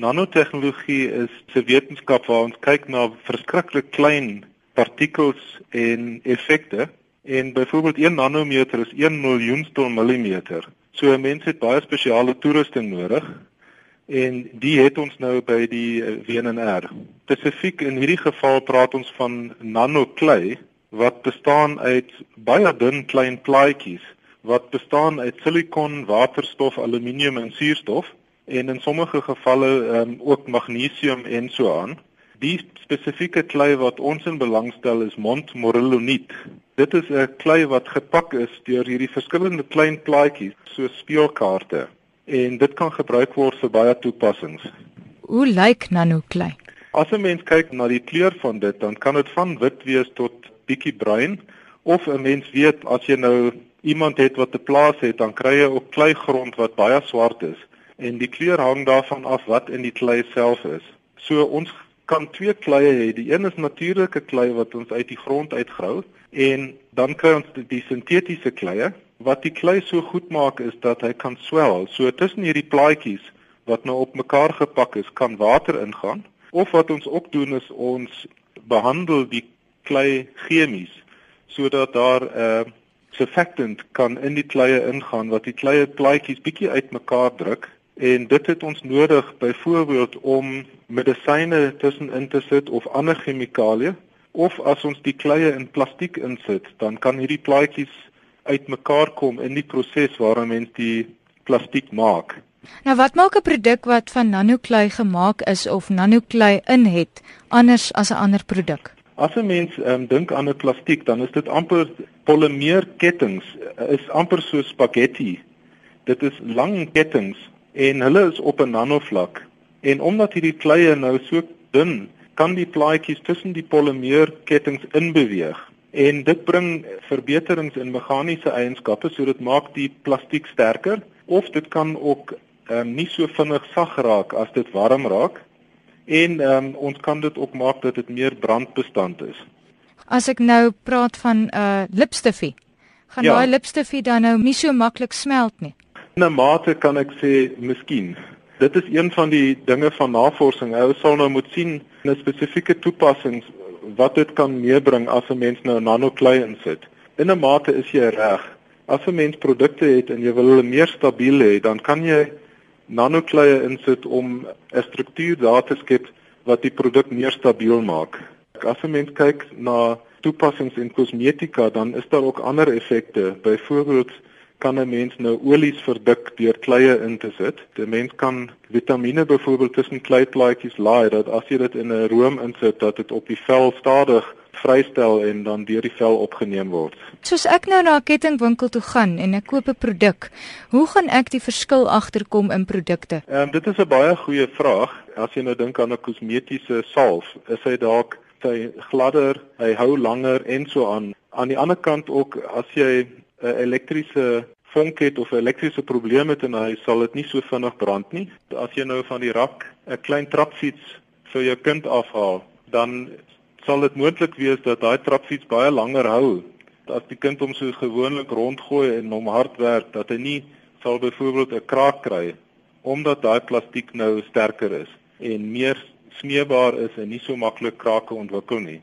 Nanotegnologie is 'n wetenskap waar ons kyk na verskriklik klein partikels en effekte. En byvoorbeeld 1 nanometer is 1 miljoenstel millimeter. So 'n mens het baie spesiale toerusting nodig en die het ons nou by die eh, WNR. Spesifiek in hierdie geval praat ons van nanoklei wat bestaan uit baie dun klein plaatjies wat bestaan uit silikon, waterstof, aluminium en suurstof en in sommige gevalle um, ook magnesium en so aan. Die spesifieke klei wat ons in belangstel is montmorillonit. Dit is 'n klei wat gepak is deur hierdie verskillende klein plaatjies so speelkaarte en dit kan gebruik word vir baie toepassings. Hoe lyk nanoklei? As 'n mens kyk na die kleur van dit, dan kan dit van wit wees tot bietjie bruin of 'n mens weet as jy nou iemand het wat 'n plaas het, dan kry jy ook kleigrond wat baie swart is en die kleur hang daarvan af wat in die klei self is. So ons kan twee kleie hê. Die een is natuurlike klei wat ons uit die grond uitgrou en dan kry ons die, die sintetiese kleie wat die klei so goed maak is dat hy kan swel. So tussen hierdie plaatjies wat nou op mekaar gepak is, kan water ingaan of wat ons ook doen is ons behandel die klei chemies sodat daar 'n uh, surfactant kan in die kleie ingaan wat die kleie plaatjies bietjie uitmekaar druk en dit het ons nodig byvoorbeeld om medisyne tussenin te sit of ander chemikalieë of as ons die kleie in plastiek insit dan kan hierdie plaatjies uitmekaar kom in die proses waarin mens die plastiek maak. Nou wat maak 'n produk wat van nanoklei gemaak is of nanoklei in het anders as 'n ander produk? As 'n mens um, dink aan 'n plastiek, dan is dit amper polymeerkettinge, is amper so spaghetti. Dit is lang kettinge en hulle is op 'n nanovlak. En omdat hierdie kleie nou so dun, kan die plaatjies tussen die polymeerkettinge inbeweeg. En dit bring verbeterings in meganiese eienskappe, so dit maak die plastiek sterker of dit kan ook um, nie so vinnig sag raak as dit warm raak en um, ons kan dit ook maak dat dit meer brandbestand is. As ek nou praat van 'n uh, lipstifie, gaan ja. daai lipstifie dan nou nie so maklik smelt nie. In 'n mate kan ek sê miskien. Dit is een van die dinge van navorsing. Ou sal nou moet sien 'n spesifieke toepassing wat dit kan meebring as 'n mens nou nanoklei insit. In 'n mate is jy reg. As 'n mens produkte het en jy wil hulle meer stabiel hê, dan kan jy nanokleie insit om 'n struktuur daar te skep wat die produk meer stabiel maak. As 'n mens kyk na toepassings in kosmetika, dan is daar ook ander effekte. Byvoorbeeld kan 'n mens nou olies verdik deur kleie in te sit. 'n Mens kan vitamiene byvoorbeeld tussen kleiplaatjies laai dat as jy dit in 'n room insit dat dit op die vel stadig vrystel en dan deur die vel opgeneem word. Soos ek nou na 'n kettingwinkel toe gaan en ek koop 'n produk, hoe gaan ek die verskil agterkom in produkte? Ehm um, dit is 'n baie goeie vraag. As jy nou dink aan 'n kosmetiese salf, is hy dalk hy gladder, hy hou langer en so aan. Aan die ander kant ook as jy 'n elektriese vonk het of 'n elektriese probleem het en hy sal dit nie so vinnig brand nie. As jy nou van die rak 'n klein trapfiets vir jou kind afhaal, dan sal dit moontlik wees dat daai trapfiets baie langer hou as die kind hom so gewoonlik rondgooi en hom hard werk dat hy nie sal byvoorbeeld 'n kraak kry omdat daai plastiek nou sterker is en meer smeebaar is en nie so maklik krake ontwikkel nie.